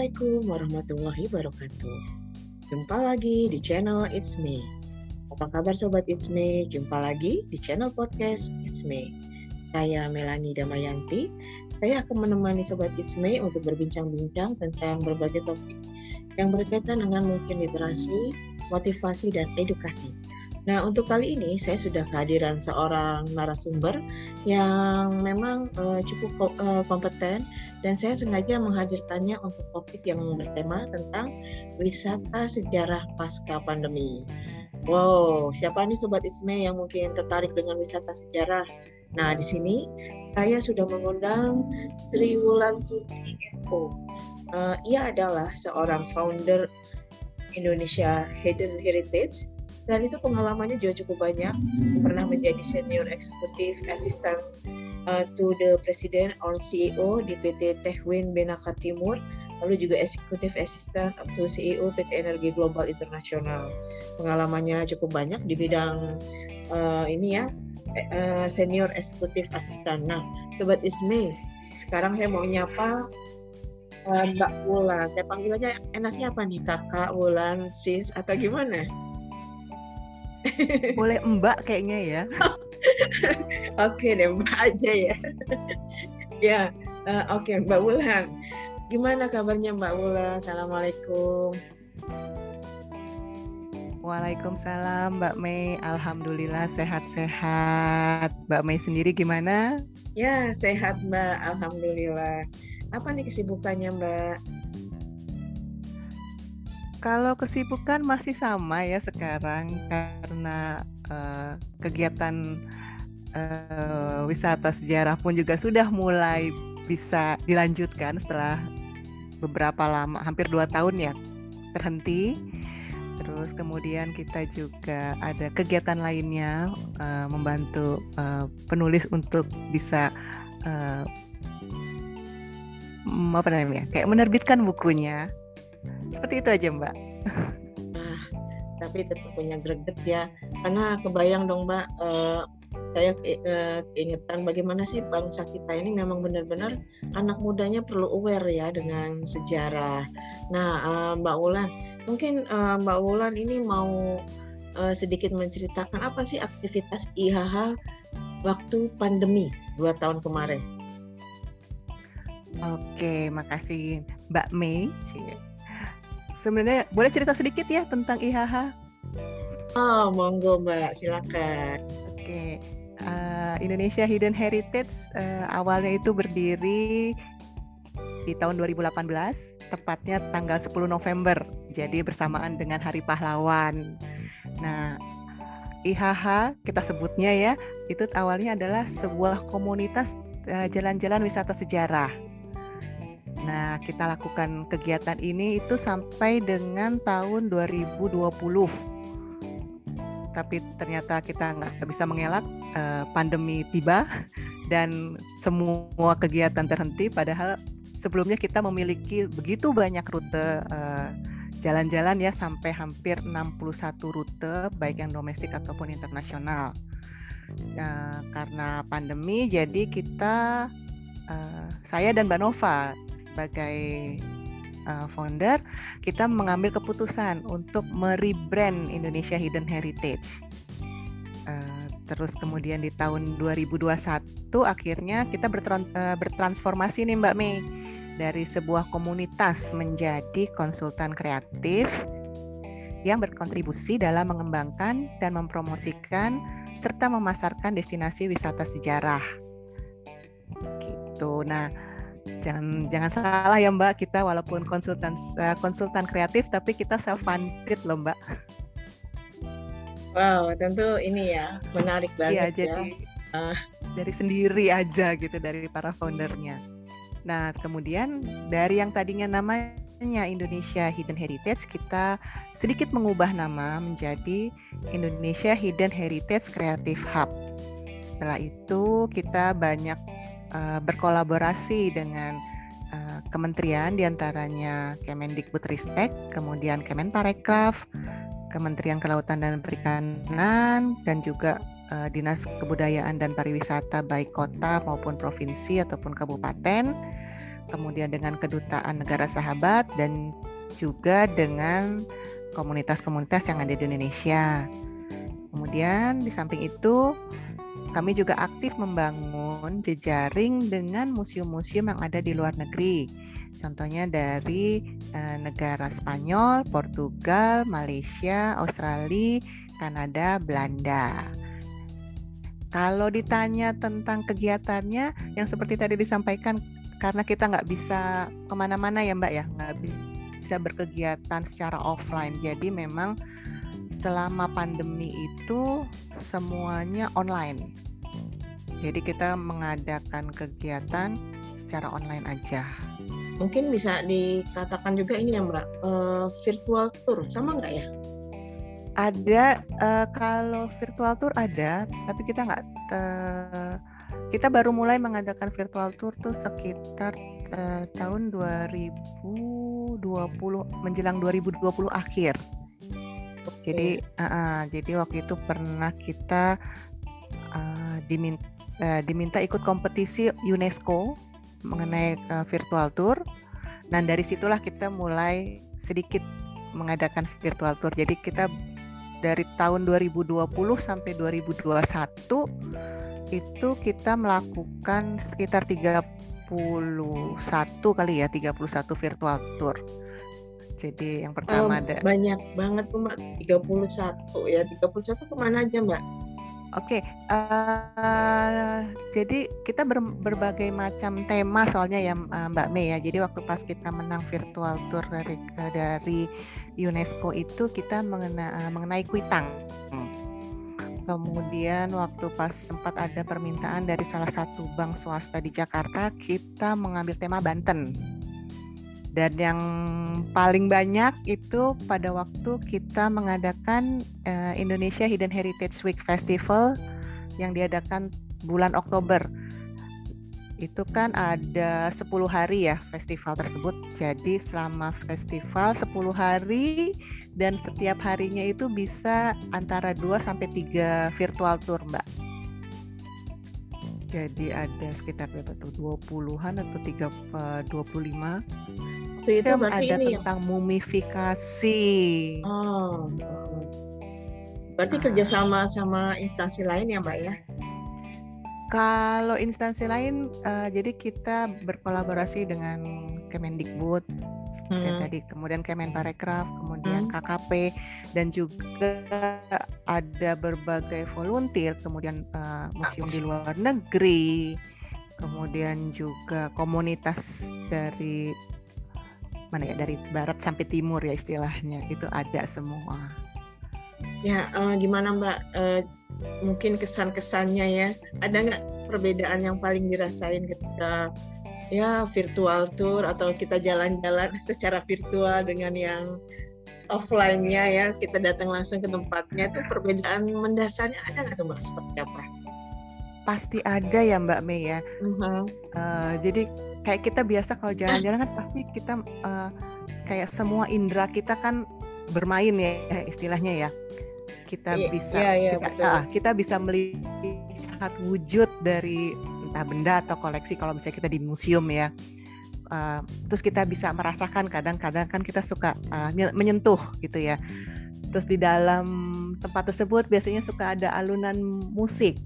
Assalamualaikum warahmatullahi wabarakatuh. Jumpa lagi di channel It's Me. Apa kabar Sobat It's Me? Jumpa lagi di channel podcast It's Me. Saya Melani Damayanti. Saya akan menemani Sobat It's Me untuk berbincang-bincang tentang berbagai topik yang berkaitan dengan mungkin literasi, motivasi, dan edukasi. Nah, untuk kali ini saya sudah kehadiran seorang narasumber yang memang uh, cukup uh, kompeten dan saya sengaja menghadirkannya untuk topik yang bertema tentang wisata sejarah pasca pandemi. Wow, siapa nih Sobat Isme yang mungkin tertarik dengan wisata sejarah? Nah, di sini saya sudah mengundang Sri Wulantuti Eko. Uh, ia adalah seorang founder Indonesia Hidden Heritage dan itu pengalamannya juga cukup banyak pernah menjadi senior eksekutif assistant uh, to the president or CEO di PT Tehwin Benaka Timur lalu juga eksekutif assistant to CEO PT Energi Global Internasional. Pengalamannya cukup banyak di bidang uh, ini ya uh, senior eksekutif assistant nah sobat Isme sekarang saya mau nyapa uh, Mbak Wulan. Saya panggil aja enaknya apa nih kakak Wulan sis atau gimana? Boleh Mbak kayaknya ya. oke deh Mbak aja ya. ya, uh, oke okay, Mbak Wulan. Gimana kabarnya Mbak Wulan? Assalamualaikum. Waalaikumsalam Mbak Mei. Alhamdulillah sehat-sehat. Mbak Mei sendiri gimana? Ya, sehat Mbak. Alhamdulillah. Apa nih kesibukannya Mbak? Kalau kesibukan masih sama ya sekarang karena uh, kegiatan uh, wisata sejarah pun juga sudah mulai bisa dilanjutkan setelah beberapa lama, hampir dua tahun ya terhenti. Terus kemudian kita juga ada kegiatan lainnya uh, membantu uh, penulis untuk bisa uh, apa namanya kayak menerbitkan bukunya seperti itu aja Mbak. Nah, tapi tetap punya greget ya, karena kebayang dong Mbak, uh, saya uh, keingetan bagaimana sih bangsa kita ini memang benar-benar anak mudanya perlu aware ya dengan sejarah. Nah, uh, Mbak Wulan, mungkin Mbak Wulan ini mau sedikit menceritakan apa sih aktivitas IHH waktu pandemi dua tahun kemarin. Oke, makasih Mbak Mei sebenarnya boleh cerita sedikit ya tentang IHH? Oh, monggo Mbak, silakan. Oke, uh, Indonesia Hidden Heritage uh, awalnya itu berdiri di tahun 2018, tepatnya tanggal 10 November. Jadi bersamaan dengan Hari Pahlawan. Nah, IHH kita sebutnya ya, itu awalnya adalah sebuah komunitas eh, jalan-jalan uh, wisata sejarah Nah, kita lakukan kegiatan ini itu sampai dengan tahun 2020. Tapi ternyata kita nggak bisa mengelak uh, pandemi tiba dan semua kegiatan terhenti. Padahal sebelumnya kita memiliki begitu banyak rute uh, jalan-jalan ya sampai hampir 61 rute baik yang domestik ataupun internasional. Nah, karena pandemi jadi kita uh, saya dan Mbak Nova sebagai uh, founder, kita mengambil keputusan untuk merebrand Indonesia Hidden Heritage. Uh, terus kemudian di tahun 2021 akhirnya kita bertran uh, bertransformasi nih Mbak Mei dari sebuah komunitas menjadi konsultan kreatif yang berkontribusi dalam mengembangkan dan mempromosikan serta memasarkan destinasi wisata sejarah. Gitu. Nah, jangan jangan salah ya Mbak kita walaupun konsultan uh, konsultan kreatif tapi kita self funded loh Mbak. Wow tentu ini ya menarik banget iya, ya. jadi uh. dari sendiri aja gitu dari para foundernya. Nah kemudian dari yang tadinya namanya Indonesia Hidden Heritage kita sedikit mengubah nama menjadi Indonesia Hidden Heritage Creative Hub. Setelah itu kita banyak uh, berkolaborasi dengan uh, kementerian di antaranya Kemendikbudristek, kemudian Kemenparekraf, Kementerian Kelautan dan Perikanan, dan juga uh, Dinas Kebudayaan dan Pariwisata baik kota maupun provinsi ataupun kabupaten kemudian dengan kedutaan negara sahabat dan juga dengan komunitas-komunitas yang ada di Indonesia. Kemudian di samping itu kami juga aktif membangun jejaring dengan museum-museum yang ada di luar negeri. Contohnya dari eh, negara Spanyol, Portugal, Malaysia, Australia, Kanada, Belanda. Kalau ditanya tentang kegiatannya, yang seperti tadi disampaikan, karena kita nggak bisa ke mana-mana ya Mbak ya, nggak bisa berkegiatan secara offline. Jadi memang selama pandemi itu semuanya online. Jadi kita mengadakan kegiatan secara online aja. Mungkin bisa dikatakan juga ini ya Mbak, uh, virtual tour sama nggak ya? Ada uh, kalau virtual tour ada, tapi kita nggak uh, kita baru mulai mengadakan virtual tour tuh sekitar uh, tahun 2020 menjelang 2020 akhir. Jadi uh, uh, jadi waktu itu pernah kita uh, diminta uh, diminta ikut kompetisi UNESCO mengenai uh, virtual tour. Dan dari situlah kita mulai sedikit mengadakan virtual tour. Jadi kita dari tahun 2020 sampai 2021 itu kita melakukan sekitar 31 kali ya, 31 virtual tour. Jadi yang pertama um, ada banyak banget tuh Mbak, 31 ya. 31 ke mana aja Mbak? Oke, okay, uh, eh, jadi kita ber, berbagai macam tema soalnya ya uh, Mbak Mei ya. Jadi waktu pas kita menang virtual tour dari uh, dari UNESCO itu kita mengena, mengenai kuitang. Kemudian waktu pas sempat ada permintaan dari salah satu bank swasta di Jakarta, kita mengambil tema Banten. Dan yang paling banyak itu pada waktu kita mengadakan uh, Indonesia Hidden Heritage Week Festival yang diadakan bulan Oktober. Itu kan ada 10 hari ya festival tersebut. Jadi selama festival 10 hari dan setiap harinya itu bisa antara 2 sampai 3 virtual tour, Mbak. Jadi ada sekitar berapa tuh? 20-an atau 3 25 waktu itu berarti ada ini tentang ya? mumifikasi. Oh. Berarti ah. kerjasama sama instansi lain ya Mbak ya? Kalau instansi lain, uh, jadi kita berkolaborasi dengan Kemendikbud, hmm. tadi, kemudian Kemenparekraf, kemudian hmm. KKP, dan juga ada berbagai volunteer, kemudian uh, museum di luar negeri, kemudian juga komunitas dari mana ya dari barat sampai timur ya istilahnya itu ada semua. Ya uh, gimana Mbak? Uh, mungkin kesan-kesannya ya ada nggak perbedaan yang paling dirasain ketika ya virtual tour atau kita jalan-jalan secara virtual dengan yang offline-nya ya kita datang langsung ke tempatnya itu perbedaan mendasarnya ada nggak tuh mbak seperti apa? Pasti ada ya Mbak Mei ya. Uh -huh. uh, jadi kayak kita biasa kalau jalan-jalan kan pasti kita uh, kayak semua indera kita kan bermain ya istilahnya ya. Kita iya, bisa iya, iya, kita, Uh, kita bisa melihat wujud dari entah benda atau koleksi kalau misalnya kita di museum ya. Uh, terus kita bisa merasakan kadang-kadang kan kita suka uh, menyentuh gitu ya. Terus di dalam tempat tersebut biasanya suka ada alunan musik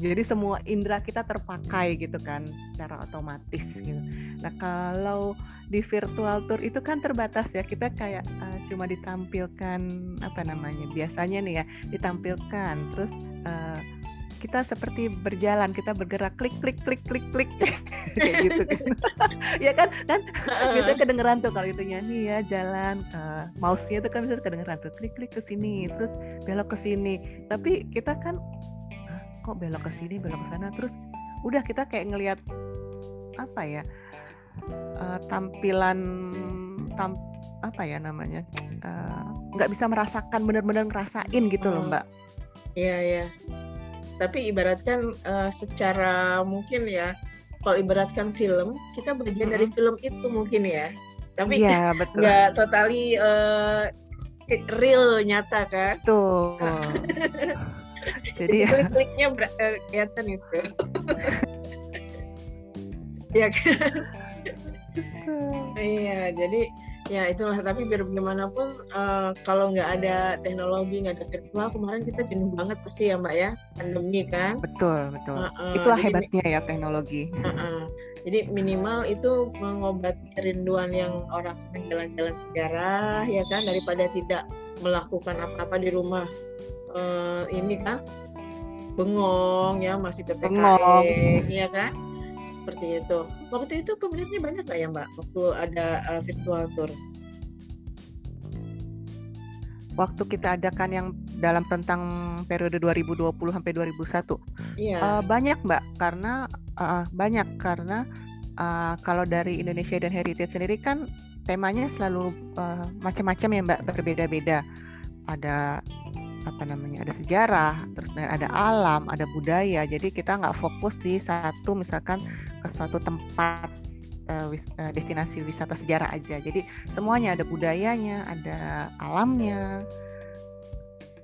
jadi semua indera kita terpakai gitu kan secara otomatis gitu. Nah kalau di virtual tour itu kan terbatas ya. Kita kayak uh, cuma ditampilkan apa namanya biasanya nih ya ditampilkan. Terus uh, kita seperti berjalan kita bergerak klik klik klik klik klik. Kayak gitu kan. Ya kan? Kan? Biasanya kedengeran tuh kalau itu nyanyi ya jalan uh, mouse-nya tuh kan bisa kedengeran tuh klik klik ke sini terus belok ke sini. Tapi kita kan kok belok ke sini belok ke sana. Terus udah kita kayak ngelihat apa ya uh, tampilan tam apa ya namanya eh, nggak uh, bisa merasakan benar-benar ngerasain gitu loh mbak. Iya iya. Tapi ibaratkan uh, secara mungkin ya kalau ibaratkan film kita bagian hmm. dari film itu mungkin ya. Tapi ya, nggak totali uh, real nyata kan tuh jadi ya klik-kliknya eh, kelihatan itu ya kan Iya, jadi ya itulah. Tapi biar bagaimanapun uh, kalau nggak ada teknologi, nggak ada virtual, kemarin kita jenuh banget pasti ya Mbak ya, pandemi kan. Betul, betul. Uh -uh, Itulah jadi, hebatnya ya teknologi. Uh -uh. Jadi minimal itu mengobati kerinduan yang orang senang jalan-jalan sejarah ya kan daripada tidak melakukan apa-apa di rumah uh, ini kan bengong ya masih ppkm ya kan seperti itu. Waktu itu peminatnya banyak nggak ya Mbak? Waktu ada uh, virtual tour? Waktu kita adakan yang dalam tentang periode 2020 sampai 2001, iya. uh, banyak Mbak karena uh, banyak karena uh, kalau dari Indonesia dan Heritage sendiri kan temanya selalu uh, macam-macam ya Mbak berbeda-beda. Ada apa namanya ada sejarah terus ada alam ada budaya. Jadi kita nggak fokus di satu misalkan ke suatu tempat uh, wis, uh, destinasi wisata sejarah aja. Jadi semuanya ada budayanya ada alamnya.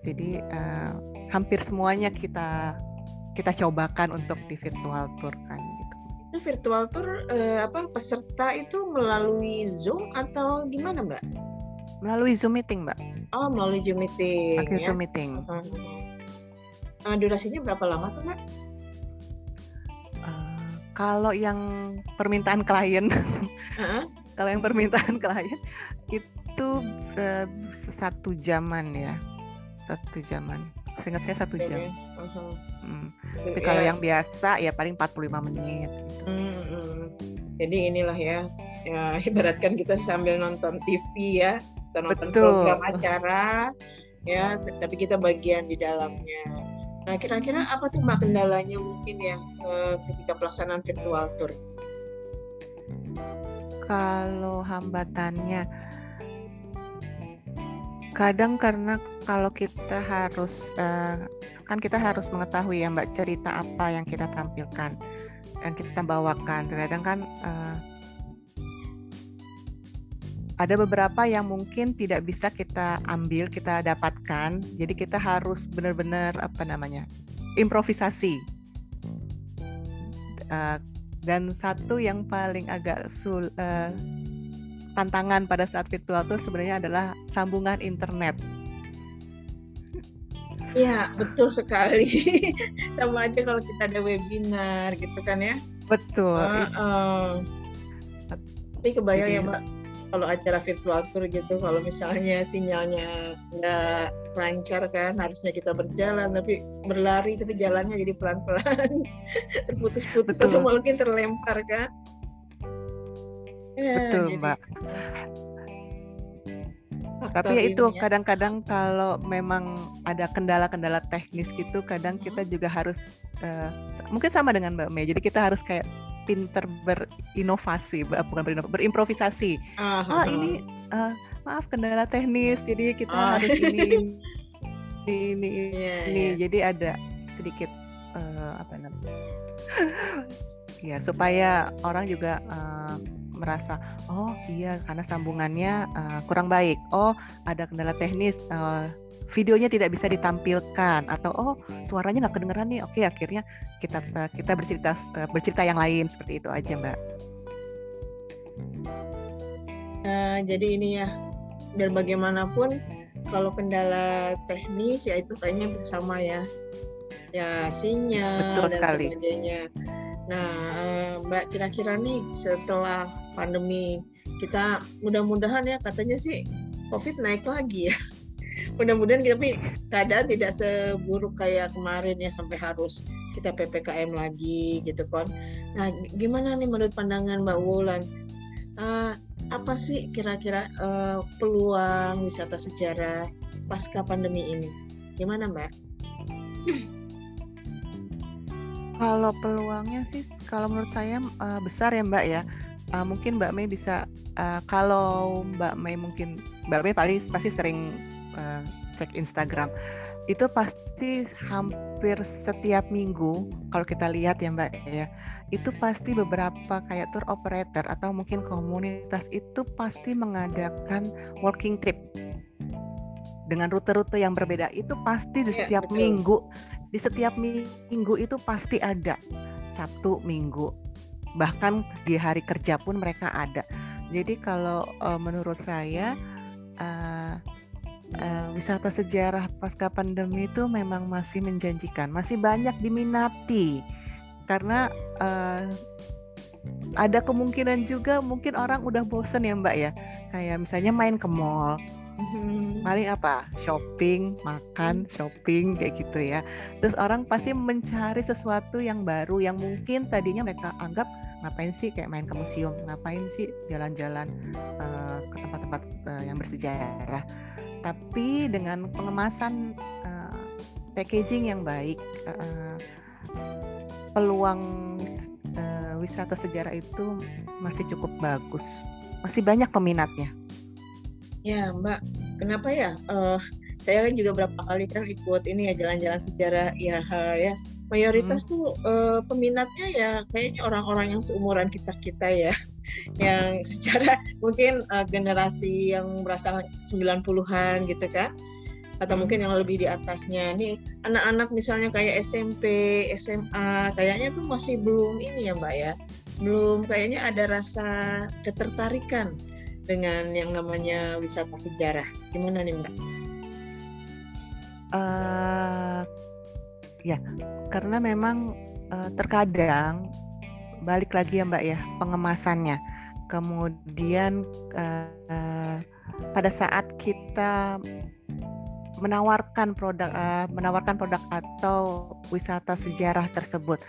Jadi uh, hampir semuanya kita kita cobakan untuk di virtual tour kan gitu. Itu virtual tour uh, apa peserta itu melalui zoom atau gimana mbak? Melalui zoom meeting mbak Oh, melalui Zoom meeting. Pakai ya? Zoom meeting. Uh, uh, durasinya berapa lama tuh, Mbak? Uh, kalau yang permintaan klien, uh-huh. kalau yang permintaan klien itu uh, satu jaman ya, satu jaman. Seingat saya satu jam. Uh-huh. Hmm. Tapi kalau yeah. yang biasa ya paling 45 menit. Gitu. Hmm, hmm. Jadi inilah ya, ya ibaratkan kita sambil nonton TV ya, kita nonton Betul. program acara ya tapi kita bagian di dalamnya. Nah kira-kira apa tuh mbak kendalanya mungkin ya ketika pelaksanaan virtual tour? Kalau hambatannya kadang karena kalau kita harus uh, kan kita harus mengetahui ya mbak cerita apa yang kita tampilkan yang kita bawakan. Terkadang kan uh, ada beberapa yang mungkin tidak bisa kita ambil, kita dapatkan. Jadi kita harus benar-benar apa namanya improvisasi. Uh, dan satu yang paling agak sul, uh, tantangan pada saat virtual itu sebenarnya adalah sambungan internet. Iya, betul sekali. Sama aja kalau kita ada webinar gitu kan ya. Betul. Uh, uh. Tapi kebayang ya Mbak, kalau acara virtual tour gitu kalau misalnya sinyalnya nggak lancar kan harusnya kita berjalan tapi berlari tapi jalannya jadi pelan-pelan terputus-putus atau mungkin terlempar kan ya, betul jadi, mbak tapi ya itu ya. kadang-kadang kalau memang ada kendala-kendala teknis gitu kadang kita hmm. juga harus uh, mungkin sama dengan mbak Mei jadi kita harus kayak pinter berinovasi bukan berinovasi berimprovisasi uh, -huh. oh ini uh, maaf kendala teknis jadi kita uh. harus ini ini yeah, ini yeah. jadi ada sedikit uh, apa namanya ya supaya orang juga uh, merasa oh iya karena sambungannya uh, kurang baik oh ada kendala teknis uh, videonya tidak bisa ditampilkan atau oh suaranya nggak kedengeran nih oke akhirnya kita kita bercerita eh, bercerita yang lain seperti itu aja mbak. Uh, jadi ini ya biar bagaimanapun kalau kendala teknis ya itu kayaknya bersama ya ya sinyal Betul dan sekali. sebagainya. Nah uh, mbak kira-kira nih setelah pandemi kita mudah-mudahan ya katanya sih COVID naik lagi ya mudah-mudahan tapi keadaan tidak seburuk kayak kemarin ya sampai harus kita ppkm lagi gitu kan. Nah gimana nih menurut pandangan mbak Wulan? Uh, apa sih kira-kira uh, peluang wisata sejarah pasca pandemi ini? Gimana mbak? Kalau peluangnya sih kalau menurut saya uh, besar ya mbak ya. Uh, mungkin mbak Mei bisa uh, kalau mbak Mei mungkin mbak Mei pasti pasti sering uh, cek Instagram itu pasti hampir setiap minggu kalau kita lihat ya Mbak ya itu pasti beberapa kayak tour operator atau mungkin komunitas itu pasti mengadakan working trip dengan rute-rute yang berbeda. Itu pasti di iya, setiap ya, minggu di setiap minggu itu pasti ada. Sabtu Minggu bahkan di hari kerja pun mereka ada. Jadi kalau uh, menurut saya uh, uh, wisata sejarah pasca pandemi itu memang masih menjanjikan, masih banyak diminati. Karena uh, ada kemungkinan juga mungkin orang udah bosen ya Mbak ya, kayak misalnya main ke mall, hmm. paling apa? Shopping makan shopping kayak gitu ya. Terus orang pasti mencari sesuatu yang baru yang mungkin tadinya mereka anggap ngapain sih kayak main ke museum? Ngapain sih jalan-jalan uh, ke tempat-tempat uh, yang bersejarah tapi dengan pengemasan uh, packaging yang baik uh, peluang uh, wisata sejarah itu masih cukup bagus. Masih banyak peminatnya. Ya mbak kenapa ya? Uh, saya kan juga berapa kali kan ikut ini ya jalan-jalan sejarah IHH ya. Mayoritas hmm. tuh uh, peminatnya ya kayaknya orang-orang yang seumuran kita kita ya yang secara mungkin uh, generasi yang berasal 90-an gitu kan atau hmm. mungkin yang lebih di atasnya nih anak-anak misalnya kayak SMP SMA kayaknya tuh masih belum ini ya mbak ya belum kayaknya ada rasa ketertarikan dengan yang namanya wisata sejarah gimana nih mbak? Uh, Ya, karena memang uh, terkadang balik lagi ya Mbak ya pengemasannya. Kemudian uh, pada saat kita menawarkan produk uh, menawarkan produk atau wisata sejarah tersebut,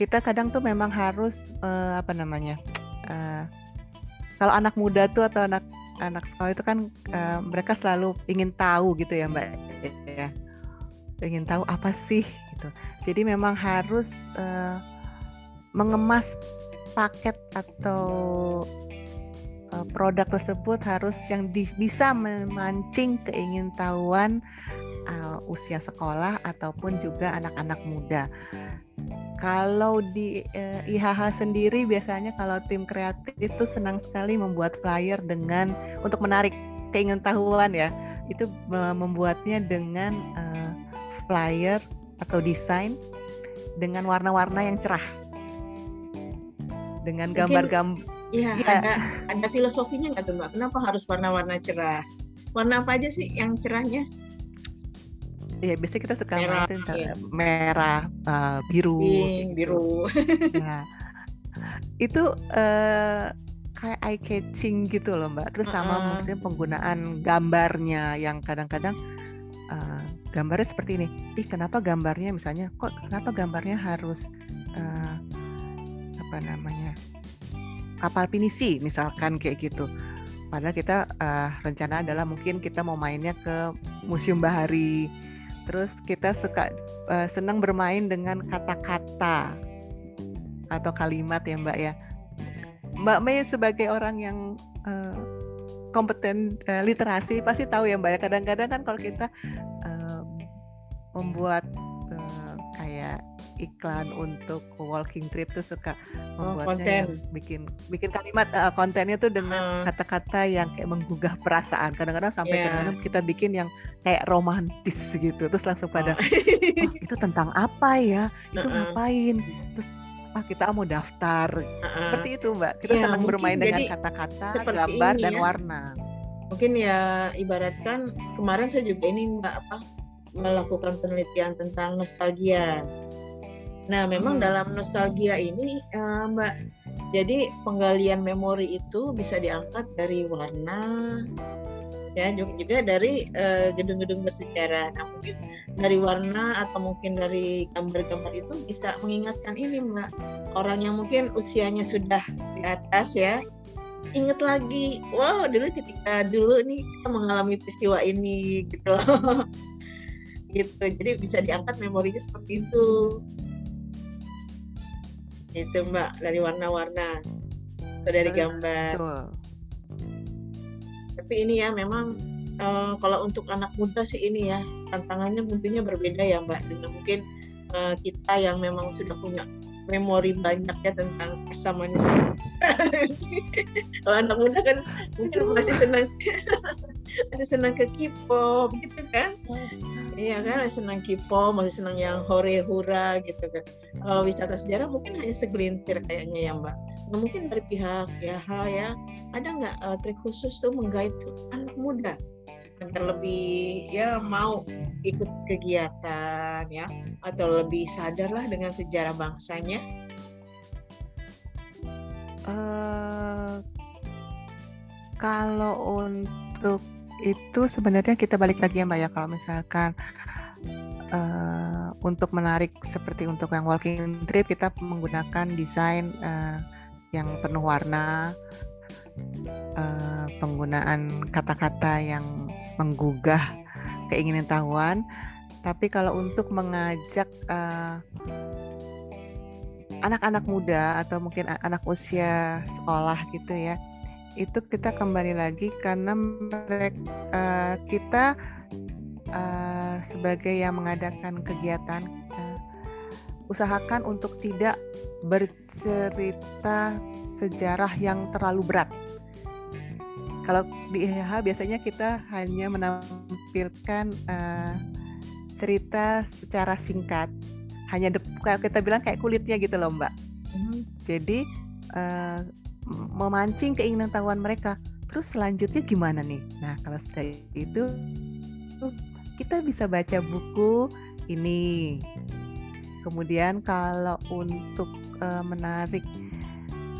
kita kadang tuh memang harus uh, apa namanya? Uh, kalau anak muda tuh atau anak anak sekolah itu kan uh, mereka selalu ingin tahu gitu ya Mbak ya ingin tahu apa sih gitu. Jadi memang harus uh, mengemas paket atau uh, produk tersebut harus yang di, bisa memancing keingintahuan uh, usia sekolah ataupun juga anak-anak muda. Kalau di uh, IHH sendiri biasanya kalau tim kreatif itu senang sekali membuat flyer dengan untuk menarik keingintahuan ya. Itu membuatnya dengan uh, flyer atau desain dengan warna-warna yang cerah. Dengan gambar-gambar Iya, ya. ada ada filosofinya nggak tuh Mbak? Kenapa harus warna-warna cerah? Warna apa aja sih yang cerahnya? Iya, biasanya kita suka merah, ya. merah uh, biru. Pink, biru. Nah, itu uh, kayak eye catching gitu loh Mbak. Terus sama uh -uh. maksudnya penggunaan gambarnya yang kadang-kadang uh, gambarnya seperti ini. Ih, kenapa gambarnya misalnya kok kenapa gambarnya harus uh, apa namanya? kapal pinisi misalkan kayak gitu. Padahal kita uh, rencana adalah mungkin kita mau mainnya ke Museum Bahari. Terus kita suka uh, senang bermain dengan kata-kata atau kalimat ya Mbak ya. Mbak Mei sebagai orang yang uh, kompeten uh, literasi pasti tahu ya Mbak ya. Kadang-kadang kan kalau kita membuat uh, kayak iklan untuk walking trip tuh suka oh, membuatnya oh, bikin bikin kalimat uh, kontennya tuh dengan kata-kata uh. yang kayak menggugah perasaan. Kadang-kadang sampai yeah. kadang-kadang kita bikin yang kayak romantis gitu. Terus langsung pada oh. oh, itu tentang apa ya? Itu uh -uh. ngapain? Terus ah kita mau daftar. Uh -uh. Seperti itu, Mbak. Kita yeah, senang bermain dengan kata-kata, gambar dan ya. warna. Mungkin ya ibaratkan kemarin saya juga ini Mbak apa melakukan penelitian tentang nostalgia. Nah, memang hmm. dalam nostalgia ini, uh, Mbak, jadi penggalian memori itu bisa diangkat dari warna, ya juga, juga dari eh, gedung-gedung bersejarah. Nah, mungkin dari warna atau mungkin dari gambar-gambar itu bisa mengingatkan ini, Mbak, orang yang mungkin usianya sudah di atas ya, inget lagi, wow dulu ketika dulu nih kita mengalami peristiwa ini gitu loh gitu jadi bisa diangkat memorinya seperti itu itu mbak dari warna-warna atau dari gambar Betul. tapi ini ya memang uh, kalau untuk anak muda sih ini ya tantangannya tentunya berbeda ya mbak dengan mungkin uh, kita yang memang sudah punya memori banyak ya tentang asam manis. Kalau anak muda kan mungkin masih senang masih senang ke K-pop gitu kan. Iya kan, masih senang K-pop, masih senang yang hore hura gitu kan. Kalau wisata sejarah mungkin hanya segelintir kayaknya ya Mbak. Nah, mungkin dari pihak ya ya ada nggak uh, trik khusus tuh menggait anak muda agar lebih ya mau ikut kegiatan ya atau lebih sadarlah dengan sejarah bangsanya? Uh, kalau untuk itu sebenarnya kita balik lagi ya mbak ya kalau misalkan uh, untuk menarik seperti untuk yang walking trip kita menggunakan desain uh, yang penuh warna uh, penggunaan kata-kata yang menggugah keinginan tahuan. Tapi kalau untuk mengajak anak anak-anak muda atau mungkin anak usia sekolah gitu ya, itu kita kembali lagi karena mereka uh, kita uh, sebagai yang mengadakan kegiatan uh, usahakan untuk tidak bercerita sejarah yang terlalu berat kalau di IHH biasanya kita hanya menampilkan uh, cerita secara singkat, hanya kita bilang kayak kulitnya gitu loh mbak. Hmm. Jadi uh, memancing keinginan tahuan mereka. Terus selanjutnya gimana nih? Nah kalau setelah itu kita bisa baca buku ini. Kemudian kalau untuk uh, menarik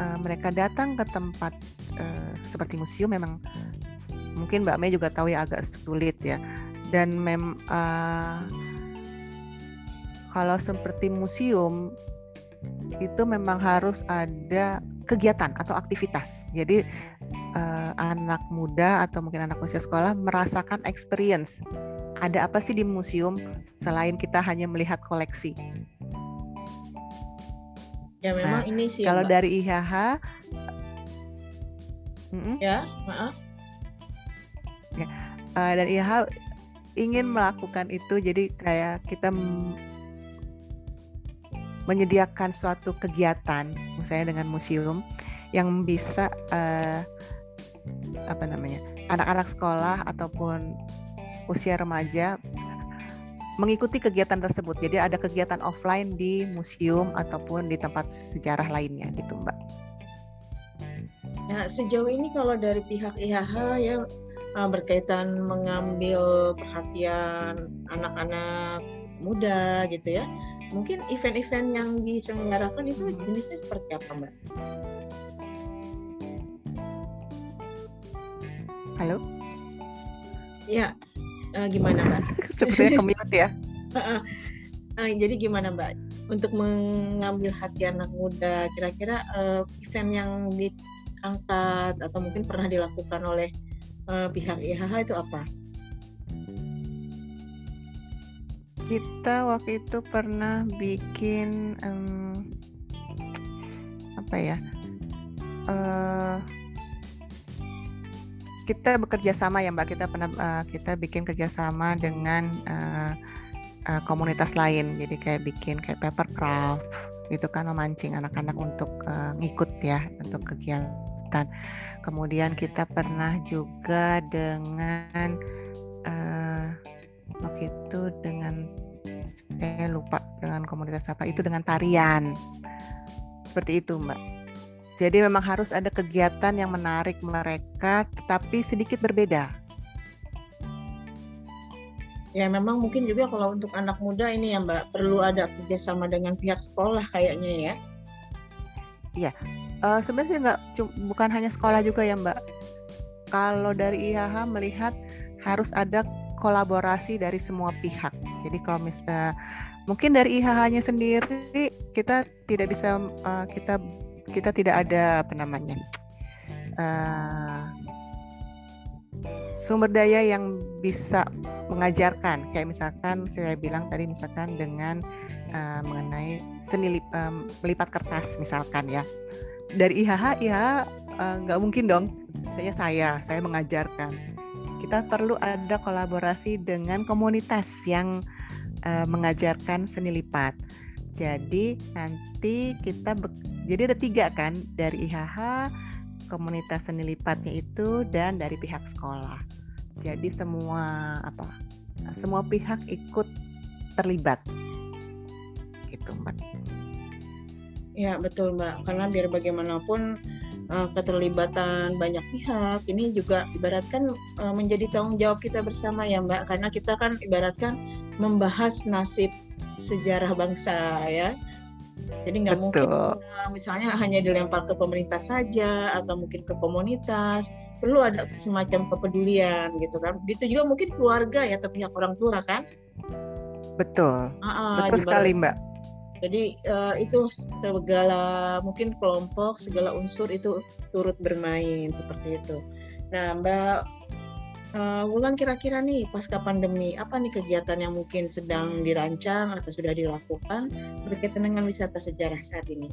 uh, mereka datang ke tempat uh, seperti museum memang mungkin Mbak Mei juga tahu ya agak sulit ya. Dan mem uh, kalau seperti museum itu memang harus ada kegiatan atau aktivitas. Jadi uh, anak muda atau mungkin anak usia sekolah merasakan experience. Ada apa sih di museum selain kita hanya melihat koleksi? Ya memang nah, ini sih. Kalau Mbak. dari IHH. Ya, maaf. Ya. Uh, dan IH ingin melakukan itu, jadi kayak kita menyediakan suatu kegiatan, misalnya dengan museum yang bisa uh, apa namanya anak-anak sekolah ataupun usia remaja mengikuti kegiatan tersebut. Jadi ada kegiatan offline di museum ataupun di tempat sejarah lainnya gitu, Mbak. Ya, sejauh ini kalau dari pihak IHH ya uh, berkaitan mengambil perhatian anak-anak muda gitu ya. Mungkin event-event yang diselenggarakan itu jenisnya seperti apa, Mbak? Halo? Ya, uh, gimana, Mbak? Sepertinya kemute ya. uh, uh, jadi gimana, Mbak? Untuk mengambil hati anak muda, kira-kira uh, event yang di angkat atau mungkin pernah dilakukan oleh uh, pihak IHH itu apa? Kita waktu itu pernah bikin um, apa ya? Uh, kita bekerja sama ya Mbak. Kita pernah uh, kita bikin kerjasama dengan uh, uh, komunitas lain. Jadi kayak bikin kayak paper craft gitu kan memancing anak-anak untuk uh, ngikut ya untuk kegiatan. Kemudian kita pernah juga dengan uh, waktu itu dengan saya lupa dengan komunitas apa itu dengan tarian seperti itu mbak. Jadi memang harus ada kegiatan yang menarik mereka, tetapi sedikit berbeda. Ya memang mungkin juga kalau untuk anak muda ini ya Mbak perlu ada kerjasama dengan pihak sekolah kayaknya ya. Iya, uh, sebenarnya nggak bukan hanya sekolah juga ya Mbak. Kalau dari IHH melihat harus ada kolaborasi dari semua pihak. Jadi kalau misalnya mungkin dari IHH-nya sendiri kita tidak bisa uh, kita kita tidak ada apa namanya uh, sumber daya yang bisa mengajarkan. Kayak misalkan saya bilang tadi misalkan dengan uh, mengenai seni lip, um, melipat kertas misalkan ya. Dari IHH eh, nggak uh, mungkin dong. Misalnya saya saya mengajarkan. Kita perlu ada kolaborasi dengan komunitas yang uh, mengajarkan seni lipat. Jadi nanti kita jadi ada tiga kan dari IHH, komunitas seni lipatnya itu dan dari pihak sekolah. Jadi semua apa? Semua pihak ikut terlibat. Gitu, Mbak. Ya, betul, Mbak. Karena biar bagaimanapun uh, keterlibatan banyak pihak ini juga ibaratkan uh, menjadi tanggung jawab kita bersama ya Mbak karena kita kan ibaratkan membahas nasib sejarah bangsa ya. Jadi nggak mungkin misalnya hanya dilempar ke pemerintah saja atau mungkin ke komunitas perlu ada semacam kepedulian gitu kan. Gitu juga mungkin keluarga ya atau pihak orang tua kan. Betul. Uh, betul sekali Mbak. Jadi uh, itu segala mungkin kelompok, segala unsur itu turut bermain seperti itu. Nah, Mbak uh, Wulan kira-kira nih pasca pandemi apa nih kegiatan yang mungkin sedang dirancang atau sudah dilakukan berkaitan dengan wisata sejarah saat ini?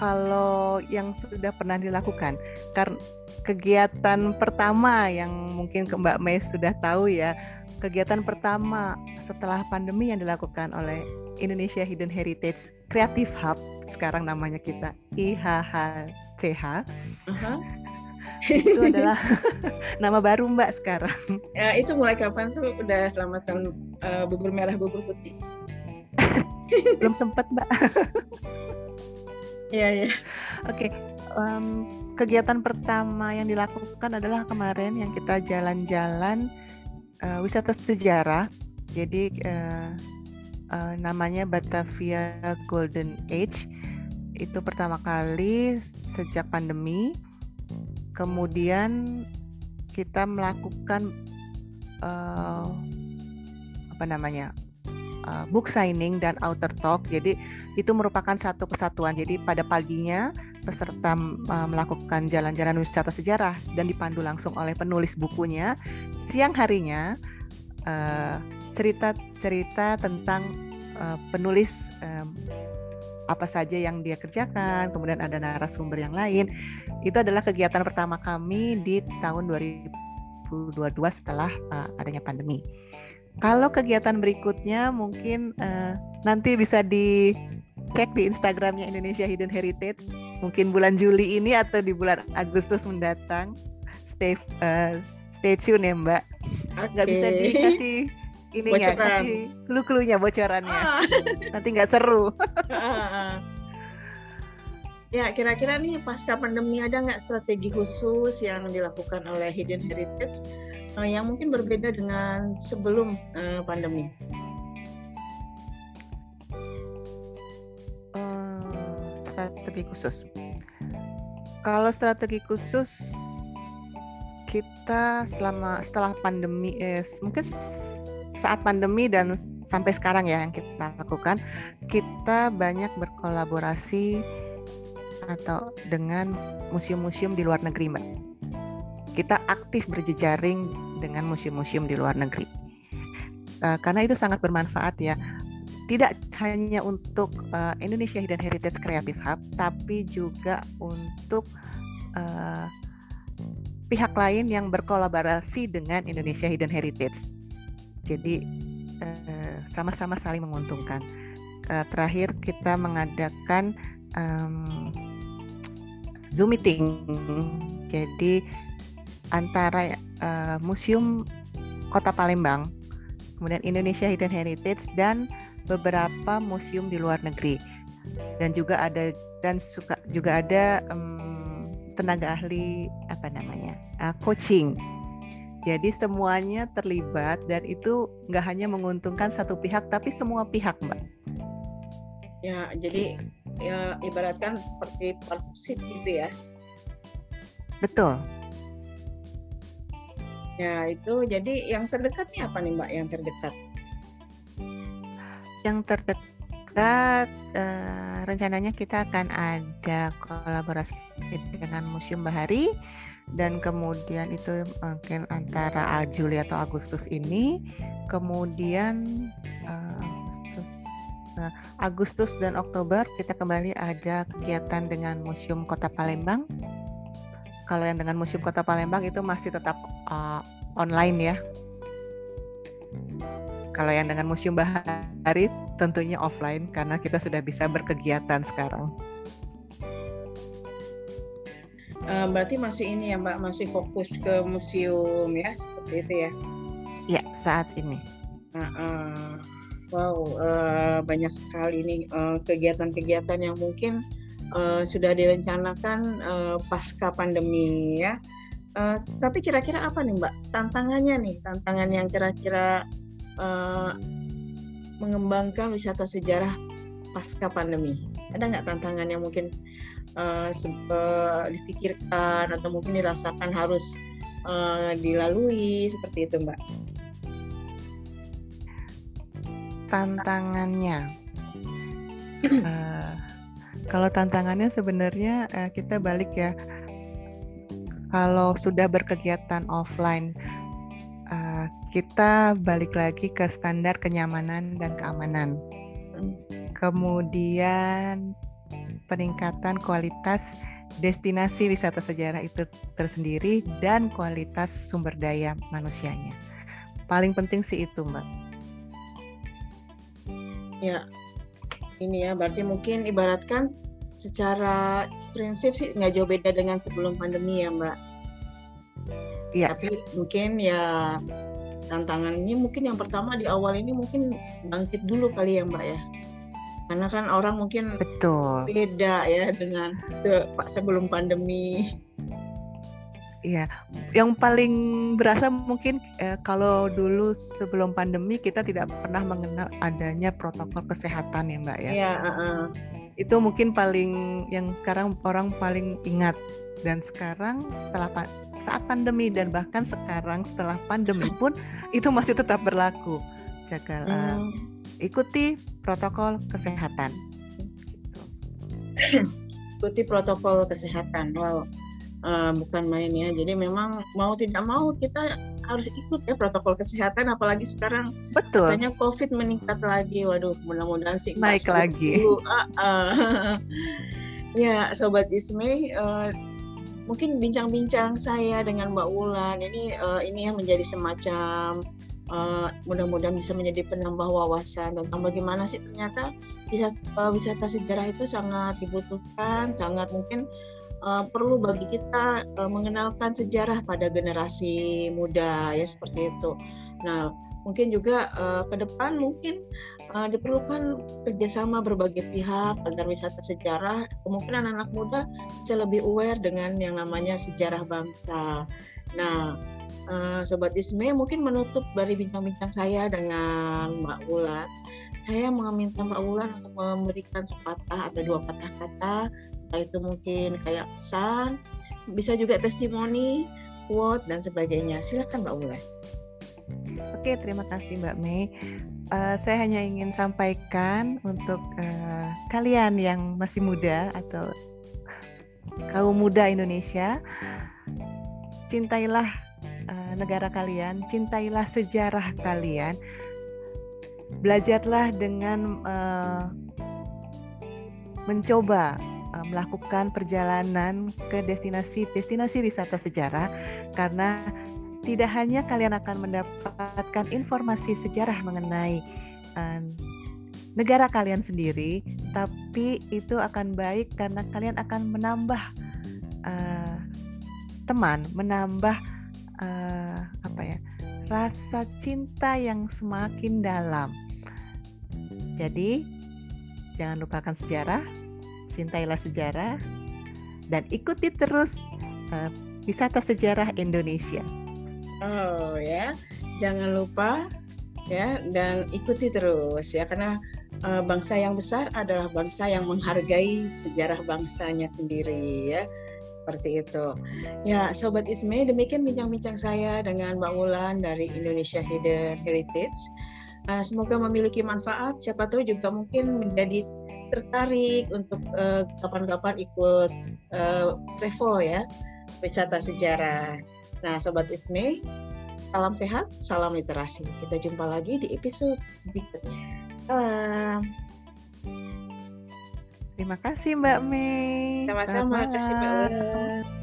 Kalau yang sudah pernah dilakukan, karena kegiatan pertama yang mungkin Mbak Mei sudah tahu ya, kegiatan pertama setelah pandemi yang dilakukan oleh Indonesia Hidden Heritage Creative Hub sekarang namanya kita IHHCH uh-huh. Itu adalah nama baru Mbak sekarang. Ya, itu mulai kapan tuh udah selamatan uh, bubur merah bubur putih? Belum sempat Mbak. Iya ya. Oke, um, kegiatan pertama yang dilakukan adalah kemarin yang kita jalan-jalan uh, wisata sejarah jadi uh, uh, namanya Batavia Golden Age itu pertama kali sejak pandemi. Kemudian kita melakukan uh, apa namanya uh, book signing dan outer talk. Jadi itu merupakan satu kesatuan. Jadi pada paginya peserta uh, melakukan jalan-jalan wisata sejarah dan dipandu langsung oleh penulis bukunya. Siang harinya uh, cerita-cerita tentang uh, penulis um, apa saja yang dia kerjakan, kemudian ada narasumber yang lain. Itu adalah kegiatan pertama kami di tahun 2022 setelah uh, adanya pandemi. Kalau kegiatan berikutnya mungkin uh, nanti bisa dicek di Instagramnya Indonesia Hidden Heritage, mungkin bulan Juli ini atau di bulan Agustus mendatang. Stay uh, stay tune ya Mbak. Okay. Nggak bisa dikasih ini ya kasih clue-cluenya bocorannya. Ah. Nanti nggak seru. ya kira-kira nih pasca pandemi ada nggak strategi khusus yang dilakukan oleh Hidden Heritage uh, yang mungkin berbeda dengan sebelum uh, pandemi? Uh, strategi khusus. Kalau strategi khusus kita selama setelah pandemi eh, mungkin saat pandemi dan sampai sekarang ya yang kita lakukan, kita banyak berkolaborasi atau dengan museum-museum di luar negeri, Mbak. Kita aktif berjejaring dengan museum-museum di luar negeri. Uh, karena itu sangat bermanfaat ya. Tidak hanya untuk uh, Indonesia Hidden Heritage Creative Hub, tapi juga untuk uh, pihak lain yang berkolaborasi dengan Indonesia Hidden Heritage jadi eh, sama-sama saling menguntungkan. Uh, terakhir kita mengadakan um, Zoom meeting. Jadi antara uh, Museum Kota Palembang, kemudian Indonesia Hidden Heritage dan beberapa museum di luar negeri. Dan juga ada dan suka juga ada um, tenaga ahli apa namanya? Uh, coaching jadi semuanya terlibat dan itu nggak hanya menguntungkan satu pihak tapi semua pihak, Mbak. Ya, jadi ya ibaratkan seperti partnership gitu ya. Betul. Ya, itu jadi yang terdekatnya apa nih, Mbak? Yang terdekat? Yang terdekat uh, rencananya kita akan ada kolaborasi dengan Museum Bahari dan kemudian itu mungkin antara Juli atau Agustus ini kemudian uh, Agustus, Agustus dan Oktober kita kembali ada kegiatan dengan Museum Kota Palembang kalau yang dengan Museum Kota Palembang itu masih tetap uh, online ya Kalau yang dengan Museum Bahari tentunya offline karena kita sudah bisa berkegiatan sekarang. Uh, berarti masih ini ya Mbak, masih fokus ke museum ya, seperti itu ya? Ya, saat ini. Uh, uh, wow, uh, banyak sekali nih kegiatan-kegiatan uh, yang mungkin uh, sudah direncanakan uh, pasca pandemi ya. Uh, tapi kira-kira apa nih Mbak tantangannya nih, tantangan yang kira-kira uh, mengembangkan wisata sejarah pasca pandemi? Ada nggak tantangan yang mungkin uh, uh, dipikirkan atau mungkin dirasakan harus uh, dilalui seperti itu Mbak? Tantangannya, uh, kalau tantangannya sebenarnya uh, kita balik ya, kalau sudah berkegiatan offline, uh, kita balik lagi ke standar kenyamanan dan keamanan. Hmm. Kemudian peningkatan kualitas destinasi wisata sejarah itu tersendiri dan kualitas sumber daya manusianya. Paling penting sih itu, Mbak. Ya, ini ya berarti mungkin ibaratkan secara prinsip sih nggak jauh beda dengan sebelum pandemi ya, Mbak. Iya. Tapi mungkin ya tantangannya mungkin yang pertama di awal ini mungkin bangkit dulu kali ya, Mbak ya karena kan orang mungkin betul beda ya dengan se sebelum pandemi. Iya, yang paling berasa mungkin eh, kalau dulu sebelum pandemi kita tidak pernah mengenal adanya protokol kesehatan ya Mbak ya. Iya. Uh -uh. Itu mungkin paling yang sekarang orang paling ingat dan sekarang setelah saat pandemi dan bahkan sekarang setelah pandemi pun itu masih tetap berlaku. Jaga hmm ikuti protokol kesehatan. ikuti protokol kesehatan. Wow, uh, bukan main ya. Jadi memang mau tidak mau kita harus ikut ya protokol kesehatan. Apalagi sekarang betul. Katanya COVID meningkat lagi. Waduh, mudah-mudahan sih naik lagi. Uh, uh. ya, sobat Isme. Uh, mungkin bincang-bincang saya dengan Mbak Wulan ini uh, ini yang menjadi semacam uh, mudah-mudahan bisa menjadi penambah wawasan tentang bagaimana sih ternyata wisata, uh, wisata sejarah itu sangat dibutuhkan, sangat mungkin uh, perlu bagi kita uh, mengenalkan sejarah pada generasi muda ya seperti itu. Nah mungkin juga uh, ke depan mungkin uh, diperlukan kerjasama berbagai pihak agar wisata sejarah kemungkinan anak muda bisa lebih aware dengan yang namanya sejarah bangsa. Nah uh, Sobat Isme mungkin menutup dari bincang-bincang saya dengan Mbak Wulan. Saya meminta Mbak Wulan untuk memberikan sepatah atau dua patah kata, entah itu mungkin kayak pesan, bisa juga testimoni, quote, dan sebagainya. Silakan Mbak Wulan. Oke, terima kasih Mbak Mei. Uh, saya hanya ingin sampaikan untuk uh, kalian yang masih muda atau kaum muda Indonesia, cintailah uh, negara kalian, cintailah sejarah kalian, belajarlah dengan uh, mencoba uh, melakukan perjalanan ke destinasi-destinasi wisata sejarah. Karena tidak hanya kalian akan mendapatkan informasi sejarah mengenai uh, negara kalian sendiri, tapi itu akan baik karena kalian akan menambah uh, teman, menambah uh, apa ya rasa cinta yang semakin dalam. Jadi jangan lupakan sejarah, cintailah sejarah, dan ikuti terus uh, wisata sejarah Indonesia. Oh ya, jangan lupa ya dan ikuti terus ya karena uh, bangsa yang besar adalah bangsa yang menghargai sejarah bangsanya sendiri ya seperti itu. Ya, Sobat Isme, demikian bincang-bincang saya dengan Mbak Wulan dari Indonesia Hidden Heritage. Uh, semoga memiliki manfaat, siapa tahu juga mungkin menjadi tertarik untuk eh, kapan-kapan ikut uh, travel ya, wisata sejarah. Nah, Sobat Isme, salam sehat, salam literasi. Kita jumpa lagi di episode berikutnya. Salam. Terima kasih Mbak Mei. Sama-sama, kasih Mbak Ula.